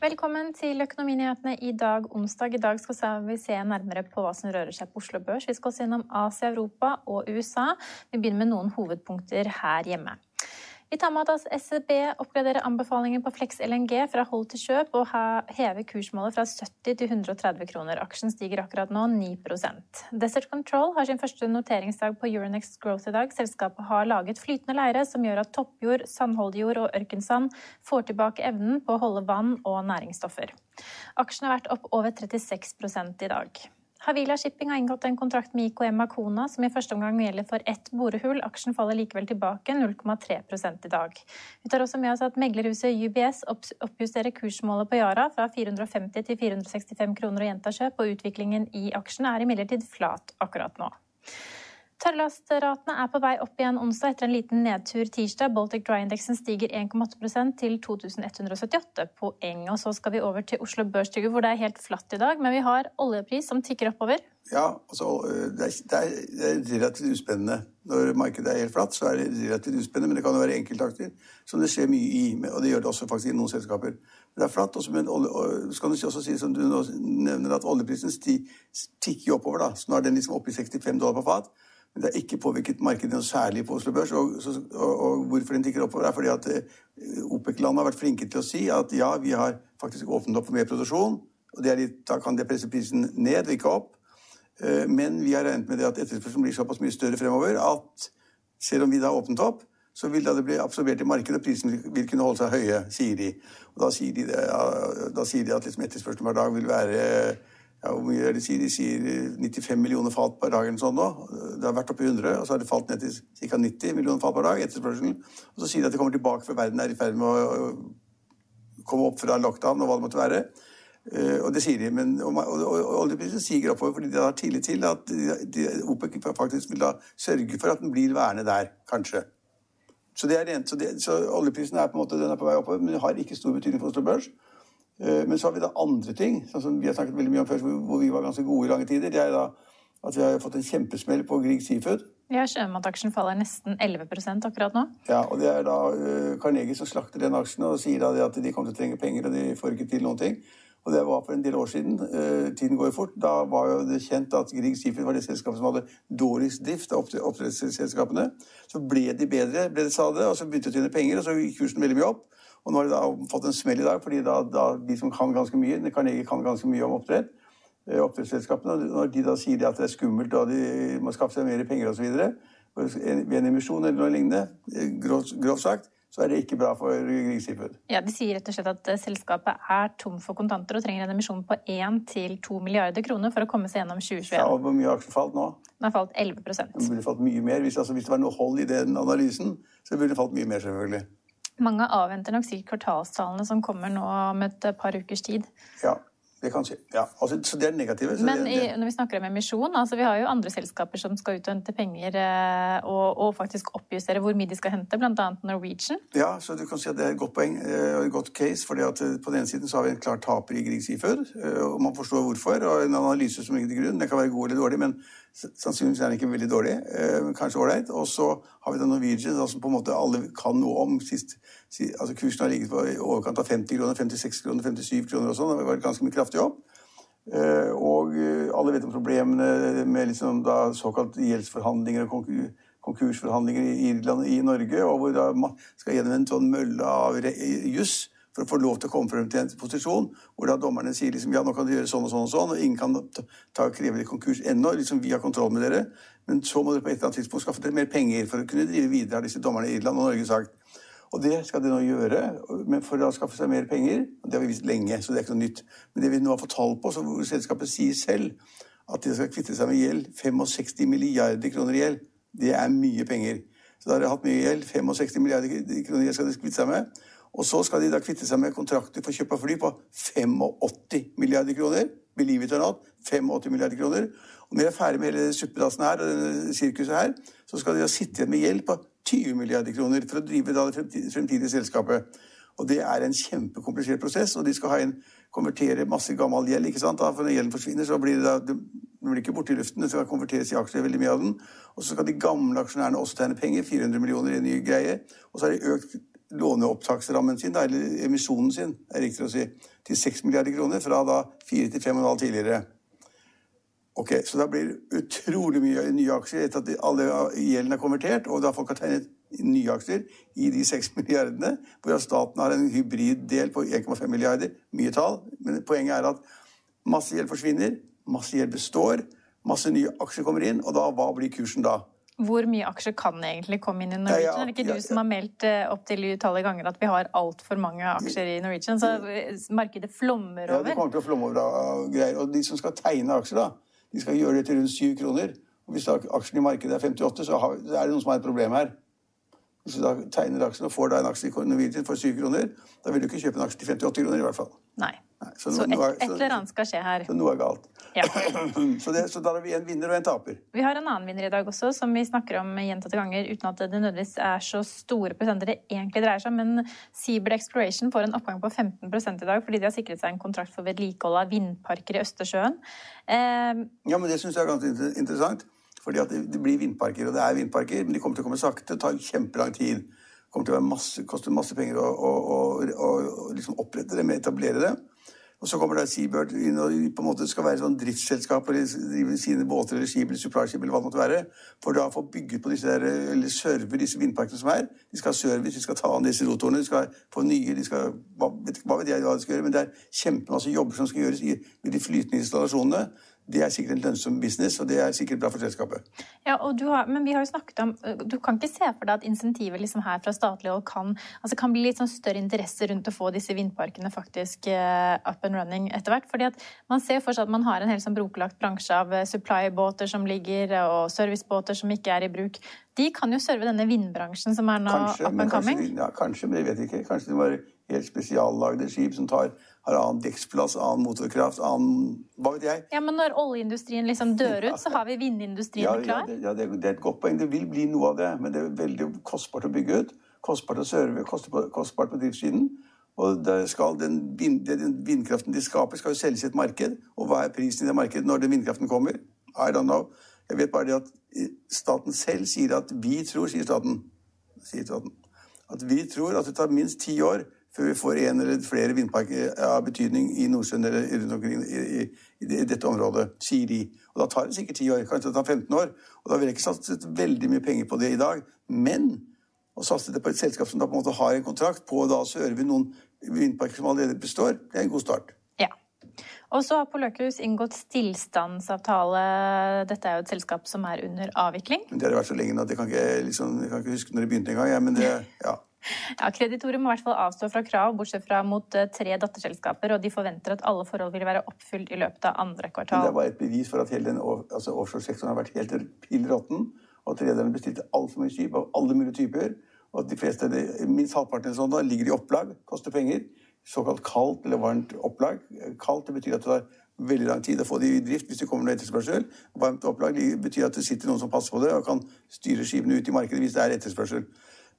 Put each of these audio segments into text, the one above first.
Velkommen til Økonominyhetene i dag, onsdag. I dag skal vi se nærmere på hva som rører seg på Oslo Børs. Vi skal også innom Asia, Europa og USA. Vi begynner med noen hovedpunkter her hjemme. Vi tar med at SEB oppgraderer anbefalingen på Flex LNG fra hold til kjøp og hever kursmålet fra 70 til 130 kroner. Aksjen stiger akkurat nå 9% Desert Control har sin første noteringsdag på Euronext Growth i dag. Selskapet har laget flytende leire som gjør at toppjord, sandholdjord og ørkensand får tilbake evnen på å holde vann og næringsstoffer. Aksjen har vært opp over 36% i dag. Havila Shipping har inngått en kontrakt med IKM Akona, som i første omgang gjelder for ett borehull. Aksjen faller likevel tilbake 0,3% i dag. Vi tar også med oss at meglerhuset UBS oppjusterer kursmålet på Yara fra 450 til 465 kroner og gjenta kjøp, og utviklingen i aksjen er imidlertid flat akkurat nå. Tørrlastratene er på vei opp igjen onsdag etter en liten nedtur tirsdag. Baltic Dry-indeksen stiger 1,8% til 2178 poeng. Og så skal vi over til Oslo Børsstykke, hvor det er helt flatt i dag. Men vi har oljepris som tikker oppover. Ja, altså, det, er, det, er, relativt uspennende. Når markedet er helt flatt, så er det relativt uspennende. Men det kan jo være enkeltakter som det skjer mye i. Og det gjør det også faktisk i noen selskaper. Men det er flatt. Også, men så kan du også si, som du nevner, at oljeprisen tikker oppover. da. Så nå er den liksom oppe i 65 dollar på fat. Men det har ikke påvirket markedet noe særlig på Oslo Børs. Og, og, og hvorfor den tikker oppover, er fordi at eh, OPEC-landene har vært flinke til å si at ja, vi har faktisk åpnet opp for mer produksjon. og litt, Da kan det presse prisen ned og ikke opp. Eh, men vi har regnet med det at etterspørselen blir såpass mye større fremover at selv om vi da har åpnet opp, så vil det bli absorbert i markedet, og prisen vil kunne holde seg høye, sier de. Og da sier de, da sier de at liksom etterspørselen hver dag vil være ja, Hvor mye er det de sier? De sier 95 millioner fat per dag. eller sånn nå. Det har vært oppe i 100, og så har det falt ned til ca. 90 millioner fat per dag. etterspørselen. Og så sier de at de kommer tilbake for verden er i ferd med å komme opp fra lockdown og hva det måtte være. Uh, og det sier de, men oljeprisen siger oppover fordi de har tillit til at OPEC faktisk vil da sørge for at den blir værende der, kanskje. Så, det er rent, så, det, så oljeprisen er på en måte den er på vei oppover, men det har ikke stor betydning for Oslo Børs. Eh, men så har vi da andre ting, sånn som vi har snakket veldig mye om før, hvor vi var ganske gode i lange tider. Det er da at vi har fått en kjempesmell på Grieg Seafood. Ja, Sjømataksjen faller nesten 11% akkurat nå. Ja, og det er da uh, Carnegie som slakter den aksjen og sier da at de kommer til å trenge penger, og de får ikke til noen ting. Og det var for en del år siden. Uh, tiden går jo fort. Da var jo det kjent at Grieg Seafood var det selskapet som hadde dårligst drift av oppdrettsselskapene. Så ble de bedre, ble det sa det, og så begynte de å tjene penger, og så gikk kursen veldig mye opp. Og nå har de da fått en smell i dag, fordi da, da de som kan ganske mye, de kan ganske mye om oppdrett, eh, oppdrettsselskapene, når de da sier at det er skummelt og de må skaffe seg mer penger osv. ved en emisjon eller noe lignende, eh, grovt sagt, så er det ikke bra for Grieg Seafood. Ja, De sier rett og slett at eh, selskapet er tom for kontanter og trenger en emisjon på 1-2 milliarder kroner for å komme seg gjennom 2021. Ja, og Hvor mye har aksjen falt nå? Den har falt 11% Den burde falt mye mer. Hvis, altså, hvis det var noe hold i den analysen, så burde den falt mye mer, selvfølgelig. Mange avventer nok sikkert kvartalstallene som kommer nå om et par ukers tid. Ja, det kan skje. Ja, altså, så det er negative. Men det, det... når vi snakker om emisjon, altså vi har jo andre selskaper som skal ut og hente penger eh, og, og, faktisk oppjustere hvor mye de skal hente, bl.a. Norwegian. Ja, så du kan si at det er et godt poeng eh, og et godt case. fordi at eh, På den ene siden så har vi en klar taper i Grieg Seafood, og man forstår hvorfor. og En analyse som ligger til grunn. Den kan være god eller dårlig, men sannsynligvis er den ikke veldig dårlig. men Kanskje ålreit. Og så har vi da Norwegian, som på en måte alle kan noe om. sist altså Kursen har ligget på i overkant av 50 kroner, 56 kroner, 57 kroner og sånn. Det har vært ganske mye kraftig opp. Eh, og eh, alle vet om problemene med liksom da såkalt gjeldsforhandlinger og konkursforhandlinger i Irland i Norge, og hvor da man skal gjennom en sånn mølle av juss for å få lov til å komme frem til en posisjon hvor da dommerne sier liksom, ja, nå kan du gjøre sånn og sånn og sånn, og ingen kan ta, og kreve konkurs ennå. liksom Vi har kontroll med dere. Men så må dere på et eller annet tidspunkt skaffe dere mer penger for å kunne drive videre, har disse dommerne i Irland og Norge sagt. Og det skal de nå gjøre men for å skaffe seg mer penger. og Det har vi visst lenge, så det er ikke noe nytt. Men det vi nå har fått tall på, så hvor selskapet sier selv at de skal kvitte seg med gjeld. 65 milliarder kroner i gjeld. Det er mye penger. Så da har de hatt mye gjeld. 65 milliarder kroner i gjeld skal de kvitte seg med. Og så skal de da kvitte seg med kontrakter for kjøp av fly på 85 milliarder kroner. Believe it or not. 85 milliarder kroner. Og når de er ferdig med hele suppedassen her, og denne sirkuset her, så skal de da sitte igjen med gjeld på 20 milliarder kroner for å drive da det fremtidige selskapet. Og det er en kjempekomplisert prosess, og de skal ha en konvertere masse gammel gjeld. ikke sant? for når gjelden forsvinner, så blir det da det blir ikke borte i luften, det skal konverteres i aksjer, veldig mye av den. Og så skal de gamle aksjonærene også tegne penger, 400 millioner i en ny greie. Og så har de økt låneopptaksrammen sin, eller emisjonen sin, er riktig å si, til 6 milliarder kroner, fra da 4 til 5,5 tidligere. Ok, Så da blir det utrolig mye nye aksjer etter at alle gjelden er konvertert, og da folk har tegnet nye aksjer i de 6 milliardene, hvor staten har en hybriddel på 1,5 milliarder. Mye tall. Men poenget er at masse gjeld forsvinner, masse gjeld består, masse nye aksjer kommer inn, og da, hva blir kursen da? Hvor mye aksjer kan egentlig komme inn i Norwegian? Ja, ja, er det ikke ja, du som har meldt eh, opp til utallige ganger at vi har altfor mange aksjer i Norwegian? Så markedet flommer over? Ja, det kommer til å flomme over av greier. Og de som skal tegne aksjer, da, de skal gjøre det til rundt 7 kroner. Og hvis aksjen i markedet er 58, så er det noen som har et problem her. Hvis du da tegner aksjen og får da en aksje i Norwegian for 7 kroner, da vil du ikke kjøpe en aksje til 58 kroner i hvert fall. Nei. Nei så, så et, et, eller annet skal skje her. Så noe er galt. Ja. så, det, så, da har vi en vinner og en taper. Vi har en annen vinner i dag også, som vi snakker om gjentatte ganger, uten at det nødvendigvis er så store prosenter det egentlig dreier seg om. Men Seabird Exploration får en oppgang på 15 i dag fordi de har sikret seg en kontrakt for vedlikehold av vindparker i Østersjøen. Eh, ja, men det syns jeg er ganske interessant. Fordi at det blir vindparker, og det er vindparker, men de kommer til å komme sakte. Det tar kjempelang tid. Det kommer til å masse, koste masse penger å, å, å, å liksom opprette det med etablere det. Og så kommer da Seabird inn og på en måte skal være sånn driftsselskap eller drive sine båter eller skip eller supply-skip eller hva det måtte være, for da å få bygget på disse der, eller serve disse vindparkene som er. De skal ha service, de skal ta an disse rotorene, de skal få nye de skal, hva, vet, hva vet jeg hva de skal gjøre, men det er kjempemasse jobber som skal gjøres i, i de flytende installasjonene det er sikkert en lønnsom business, og det er sikkert bra for selskapet. Ja, har, Men vi har jo snakket om Du kan ikke se for deg at insentivet liksom her fra statlig hold kan, altså kan bli litt sånn større interesse rundt å få disse vindparkene faktisk uh, up and running etter hvert? fordi at Man ser for seg at man har en helt sånn brokelagt bransje av uh, supply-båter som ligger, og servicebåter som ikke er i bruk. De kan jo serve denne vindbransjen som er nå kanskje, up and coming? Kanskje, ja, kanskje, men jeg vet ikke. Kanskje det var helt spesiallagde skip som tar har annen dekksplass, annen motorkraft, annen Hva vet jeg. Ja, Men når oljeindustrien liksom dør ut, så har vi vindindustrien ja, klar? Ja, det, ja, det, er et godt poeng. Det vil bli noe av det, men det er veldig kostbart å bygge ut. Kostbart å serve, kostbart på driftssiden. Og den, vind, den, vindkraften de skaper, skal jo selges i et marked. Og hva er prisen i det markedet når den vindkraften kommer? I don't know. Jeg vet bare det at staten selv sier at vi tror, sier staten, sier staten at vi tror at det tar minst ti år før vi får en eller flere vindparker av betydning i Nordsjøen eller rundt omkring i, i, i, dette området, sier de. Og da tar det sikkert 10 år, kanskje det tar 15 år. Og da vil jeg ikke satse veldig mye penger på det i dag. Men å satse det på et selskap som da på en måte har en kontrakt på og da vi noen vindparker som allerede består, det er en god start. Ja. Og så har Poløkhus inngått stillstandsavtale. Dette er jo et selskap som er under avvikling. Det har vært så lenge nå at jeg kan ikke, liksom, jeg kan ikke huske når det begynte engang. Ja, men det, ja. Ja, Kreditorer må i hvert fall avstå fra krav, bortsett fra mot eh, tre datterselskaper, og de forventer at alle forhold vil være oppfylt i løpet av andre kvartal. Det bare et bevis for at hele den altså offshoresektoren har vært helt pill råtten, og at rederne bestilte altfor mye skip av alle mulige typer, og at de fleste, minst halvparten sånn da, ligger i opplag, koster penger. Såkalt kaldt eller varmt opplag. Kaldt det betyr at det tar veldig lang tid å få det i drift hvis det kommer noe etterspørsel. Varmt opplag betyr at det sitter noen som passer på det og kan styre skipene ut i markedet hvis det er etterspørsel.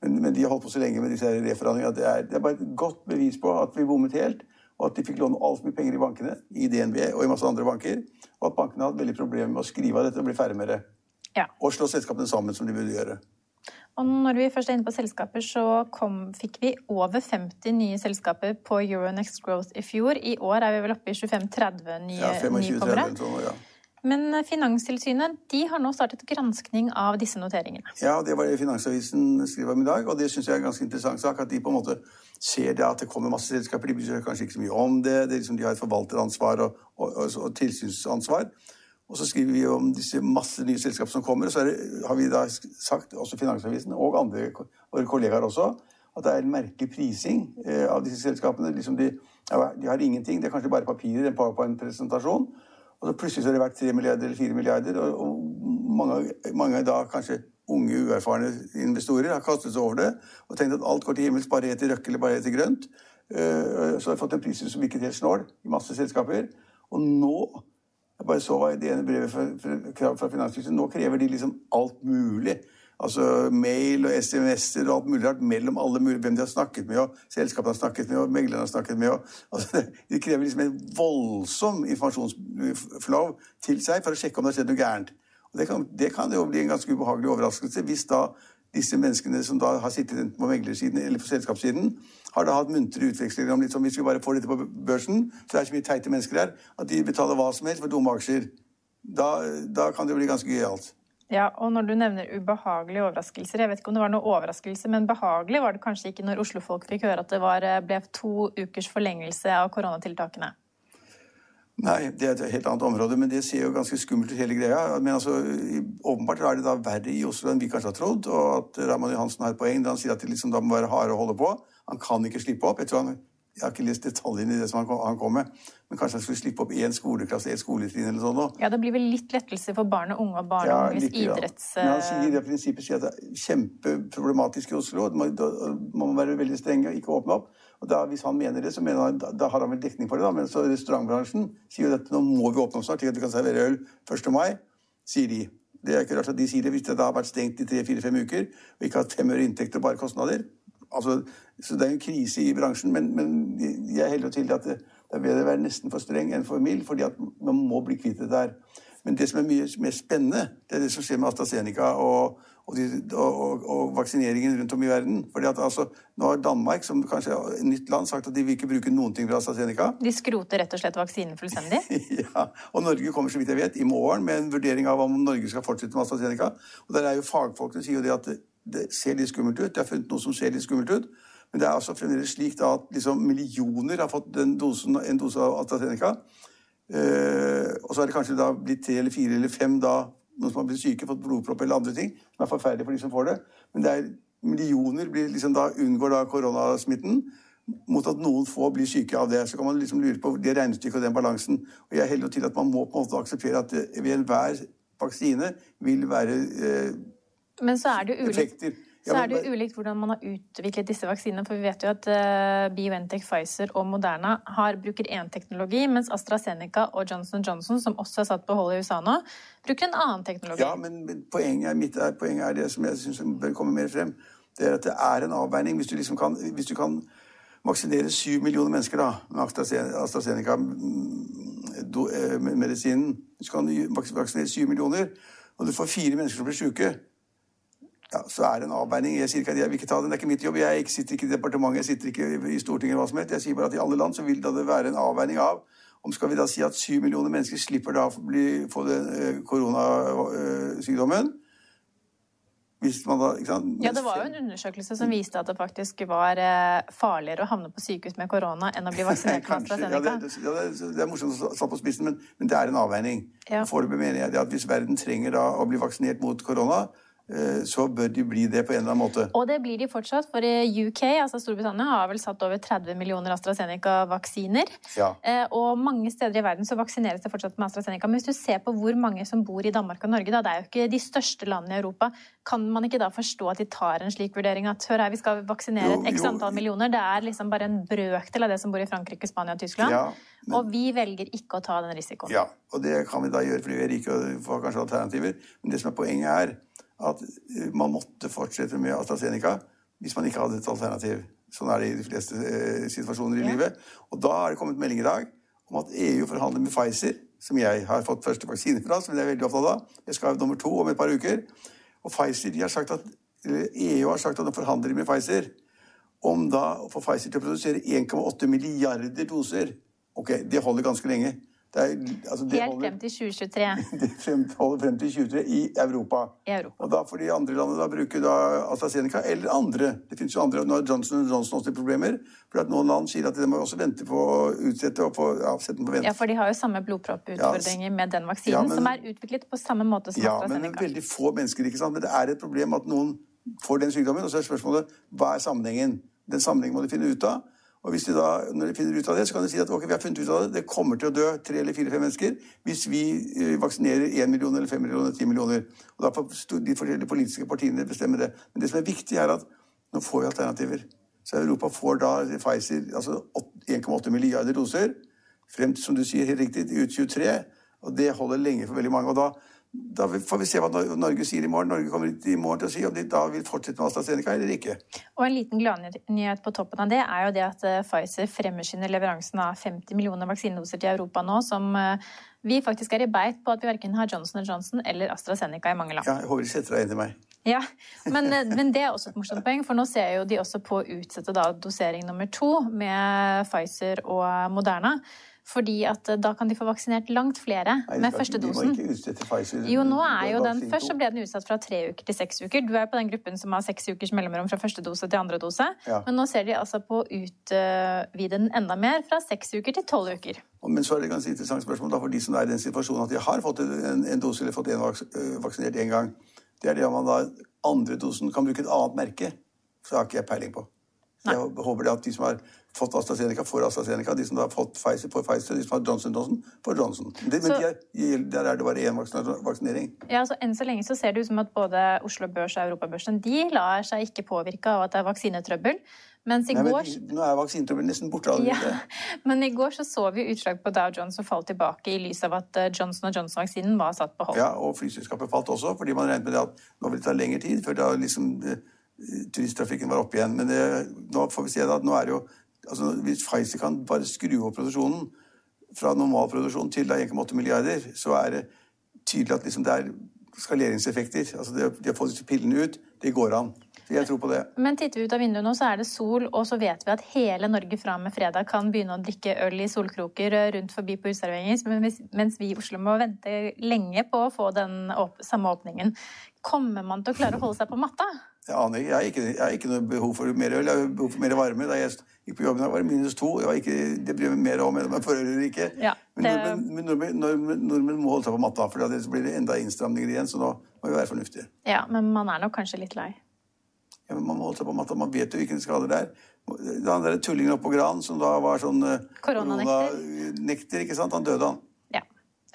Men, men, de har holdt på så lenge med disse reforhandlingene at det er, det er, bare et godt bevis på at vi bommet helt. Og at de fikk låne altfor mye penger i bankene, i DNB og i masse andre banker. Og at bankene hadde veldig problemer med å skrive av dette og bli ferdig med det. Ja. Og slå selskapene sammen som de burde gjøre. Og når vi først er inne på selskaper, så kom, fikk vi over 50 nye selskaper på Euronext Growth i fjor. I år er vi vel oppe i 25-30 nye ja, 25, nykommere. 30, sånn, ja. Men Finanstilsynet de har nå startet granskning av disse noteringene. Ja, det var det Finansavisen skriver om i dag, og det syns jeg er en ganske interessant sak. At de på en måte ser det at det kommer masse selskaper. De bryr seg kanskje ikke så mye om det. det liksom, de har et forvalteransvar og, og, og, og, tilsynsansvar. Og så skriver vi om disse masse nye selskaper som kommer. Og så det, har vi da sagt, også Finansavisen og andre våre kollegaer også, at det er en merkelig prising eh, av disse selskapene. Liksom de, de, har ingenting. Det er kanskje bare papirer, en powerpoint-presentasjon. Og så plutselig så har det vært 3 milliarder eller 4 milliarder, og, og mange, mange da kanskje unge, uerfarne investorer har kastet seg over det og tenkt at alt går til himmels, bare heter røkke eller bare heter grønt. Eh, så har vi fått en pris som virket helt snål i masse selskaper. Og nå jeg bare så hva i det ene brevet fra, fra Finanstilsynet. Nå krever de liksom alt mulig. Altså mail og SMS-er og alt mulig rart mellom alle mulige, hvem de har snakket med, og selskapene har snakket med, og meglerne har snakket med. Og, altså, de krever liksom en voldsom informasjonsflow til seg for å sjekke om det har skjedd noe gærent. Og det kan, det kan jo bli en ganske ubehagelig overraskelse hvis da disse menneskene som da har sittet enten på meglersiden eller på selskapssiden, har da hatt muntre utvekslinger om litt sånn hvis vi bare får dette på børsen, så det er så mye teite mennesker der, at de betaler hva som helst for dumme aksjer. Da, da kan det jo bli ganske gøyalt. Ja, og når du nevner ubehagelige overraskelser, jeg vet ikke om det var noe overraskelse, men behagelig var det kanskje ikke når Oslo-folk fikk høre at det var, eh, ble to ukers forlengelse av koronatiltakene? Nei, det er et helt annet område, men det ser jo ganske skummelt ut, hele greia. Men altså, åpenbart er det da verre i Oslo enn vi kanskje har trodd, og at Raymond Johansen har et poeng da han sier at det liksom da må være harde å holde på. Han kan ikke slippe opp. Jeg tror han jeg har ikke lest detaljene i det som han kom, med, men kanskje han skulle slippe opp én skoleklasse, ett skoletrinn eller sånn. Ja, det blir vel litt lettelse for barn og unge og barn og unges ja, idretts... Men han sier det prinsippet sier at det er kjempeproblematisk i Oslo. Man må være veldig streng og ikke åpne opp. Og da, Hvis han mener det, så mener han, da, da har han vel dekning for det. da, Men så restaurantbransjen sier jo at nå må vi åpne opp snart, slik at vi kan servere øl 1. mai, sier de. Det er ikke rart at de sier det hvis det da har vært stengt i tre-fire-fem uker og ikke hatt fem øre inntekt og bare kostnader. Altså, så det er en krise i bransjen, men, men jeg heller til at det, det er bedre å være nesten for streng enn for mild, fordi at man må bli kvitt det der. Men det som er mye mer spennende, det er det som skjer med AstraZeneca og, og, de, og, og vaksineringen rundt om i verden. Fordi at altså, Nå har Danmark, som kanskje er et nytt land, sagt at de vil ikke bruke noen ting fra AstraZeneca. De skroter rett og slett vaksinen fullstendig? ja. Og Norge kommer, så vidt jeg vet, i morgen med en vurdering av om Norge skal fortsette med AstraZeneca. Og der er jo Fagfolkene sier jo det at det, ser litt skummelt ut. De har funnet noe som ser litt skummelt ut. Men det er altså fremdeles slik da at liksom millioner har fått dosen, en dose av AstraZeneca. Eh, og så har det kanskje da blitt tre eller fire eller fem da, noen som har blitt syke, fått blodpropp eller andre ting, som er forferdelig for de som får det. Men det er millioner blir liksom da, unngår da koronasmitten mot at noen få blir syke av det. Så kan man liksom lure på det regnestykket og den balansen. Og jeg heller til at man må på en måte akseptere at ved enhver vaksine vil være eh, Men så er det jo. Så er det jo ulikt hvordan man har utviklet disse vaksinene. For vi vet jo at uh, BioNTech, Pfizer og Moderna har, bruker én teknologi, mens AstraZeneca og Johnson Johnson, som også er satt på hold i USA nå, bruker en annen teknologi. Ja, men, men poenget, mitt er, poenget er det som jeg syns bør komme mer frem. Det er at det er en avveining. Hvis du, liksom kan, hvis du kan vaksinere syv millioner mennesker da, med AstraZeneca-medisinen så kan du vaksinere syv millioner, og du får fire mennesker som blir syke ja, så er det en avveining. Jeg sier ikke at jeg vil ikke ta den, det er ikke mitt jobb. Jeg sitter ikke i departementet, jeg sitter ikke i Stortinget eller hva som helst. Jeg sier bare at i alle land så vil det være en avveining av om skal vi da si at syv millioner mennesker slipper da å få den eh, koronasykdommen. Hvis man da, ikke sant? Ja, Det var jo en undersøkelse som viste at det faktisk var eh, farligere å havne på sykehus med korona enn å bli vaksinert med AstraZeneca. Ja, det, ja, det, det, er morsomt å stå på spissen, men, men, det er en avveining. Ja. Foreløpig mener jeg at hvis verden trenger da å bli vaksinert mot korona, så bør de bli det på en eller annen måte. Og det blir de fortsatt, for UK, altså Storbritannia, har vel satt over 30 millioner AstraZeneca-vaksiner. Ja. Eh, og mange steder i verden så vaksineres det fortsatt med AstraZeneca. Men hvis du ser på hvor mange som bor i Danmark og Norge, da, det er jo ikke de største landene i Europa, kan man ikke da forstå at de tar en slik vurdering at hør her, vi skal vaksinere et x antall millioner, det er liksom bare en brøkdel av det som bor i Frankrike, Spania og Tyskland. Ja, men... Og vi velger ikke å ta den risikoen. Ja, og det kan vi da gjøre fordi vi er rike og får kanskje alternativer. Men det som er poenget er at eh, man måtte fortsette med AstraZeneca hvis man ikke hadde et alternativ. Sånn er det i de fleste eh, situasjoner i ja. livet. Og da har det kommet melding i dag om at EU forhandler med Pfizer, som jeg har fått første vaksine fra, som jeg er veldig opptatt av. Jeg skal ha nummer to om et par uker. Og Pfizer, har sagt at, EU har sagt at de forhandler med Pfizer om da å få Pfizer til å produsere 1,8 milliarder doser. Ok, det holder ganske lenge. Er, altså Helt holder, frem til 2023. Det holder frem til 2023 i Europa. I Europa. Og da får de andre landene da bruke da AstraZeneca eller andre. Det finnes jo andre, Nå har Johnson Johnson også problemer. For at noen land sier at de må også vente på å utsette og få, ja, sette den på vent. Ja, for de har jo samme blodpropputfordringer ja, med den vaksinen, ja, men, som er utviklet på samme måte som ja, AstraZeneca. Ja, men veldig få mennesker, ikke sant. Men det er et problem at noen får den sykdommen. Og så er spørsmålet hva er sammenhengen? Den sammenhengen må de finne ut av. Og hvis de da, når de finner ut av det, så kan de si at ok, vi har funnet ut av det, det kommer til å dø tre eller fire-fem mennesker hvis vi eh, vaksinerer én million eller fem millioner eller ti millioner. Og da får de forskjellige politiske partiene bestemme det. Men det som er viktig, er at nå får vi alternativer. Så Europa får da Pfizer altså 1,8 milliarder doser frem til, som du sier helt riktig, ut 23. Og det holder lenge for veldig mange. og da da får vi se hva Norge sier i morgen. Norge kommer i morgen til å si om de da vil fortsette med AstraZeneca eller ikke. Og En liten gladnyhet på toppen av det er jo det at eh, Pfizer fremskynder leveransen av 50 millioner vaksinedoser til Europa nå, som eh, vi faktisk er i beit på at vi verken har Johnson Johnson eller AstraZeneca i mange land. Ja, jeg håper de setter deg inn i meg. Ja, men, eh, men, det er også et morsomt poeng, for nå ser jo de også på å utsette da, dosering nummer to med Pfizer og Moderna. Fordi at eh, da kan de få vaksinert langt flere Nei, med første dosen. Jo, nå er jo den Først så ble den utsatt fra tre uker til seks uker. Du er på den gruppen som har seks ukers mellomrom fra første dose til andre dose. Ja. Men nå ser de altså på å utvide den enda mer, fra seks uker til tolv uker. Men så er det et ganske interessant spørsmål da, for de som er i den situasjonen at de har fått en, en dose eller fått en vaks, øh, vaksinert én gang. Det er det om man da andre dosen kan bruke et annet merke. Så har ikke jeg peiling på. Så jeg håper det at de som har fått AstraZeneca, får AstraZeneca. De som har fått Pfizer, får Pfizer. De som har Johnson Johnson, får Johnson. Det, men så, de, der er det bare én vaksinering. Ja, så Enn så lenge så ser det ut som at både Oslo Børs og Europabørsen de lar seg ikke påvirke av at det er vaksinetrøbbel. Mens i Nei, går... Men, nå er vaksinetrøbbel nesten borte. Ja, men i går så, så vi utslag på Dow Jones som falt tilbake i lys av at eh, Johnson Johnson-vaksinen var satt på hold. Ja, og flyselskapet falt også, fordi man regnet med det at nå vil det ta lengre tid før det har liksom eh, turisttrafikken var oppe igjen. Men det, nå får vi se at nå er det jo altså Hvis Pfizer kan bare skru opp produksjonen fra normalproduksjon til 1,8 milliarder, så er det tydelig at liksom det er skaleringseffekter. Altså det, de har fått disse pillene ut, det går an. Jeg tror på det. Men titter vi ut av vinduet nå, så er det sol, og så vet vi at hele Norge fra og med fredag kan begynne å drikke øl i solkroker rundt forbi på uteserveringer, mens vi i Oslo må vente lenge på å få den samme åpningen. Kommer man til å klare å holde seg på matta? Jeg aner ikke. Jeg har ikke, jeg har ikke noe behov for mer øl. Jeg har behov for mer varme. Da jeg gikk på jobben, var det minus to. Det, ikke, det bryr meg mer om om jeg forhører ikke. Ja, det... Men nordmenn, nordmenn, nordmenn, må holde seg på matta, for da blir det enda innstramninger igjen. Så nå må vi være fornuftige. Ja, Men man er nok kanskje litt lei? Ja, men Man må holde seg på matta. Man vet jo hvilke skader det er. Han der tullingen oppå Gran som da var sånn eh. Koronanekter, ikke sant? Han døde, han. Ja.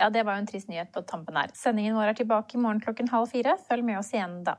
ja, det var jo en trist nyhet på tampen her. Sendingen vår er tilbake i morgen klokken halv fire. Følg med oss igjen da.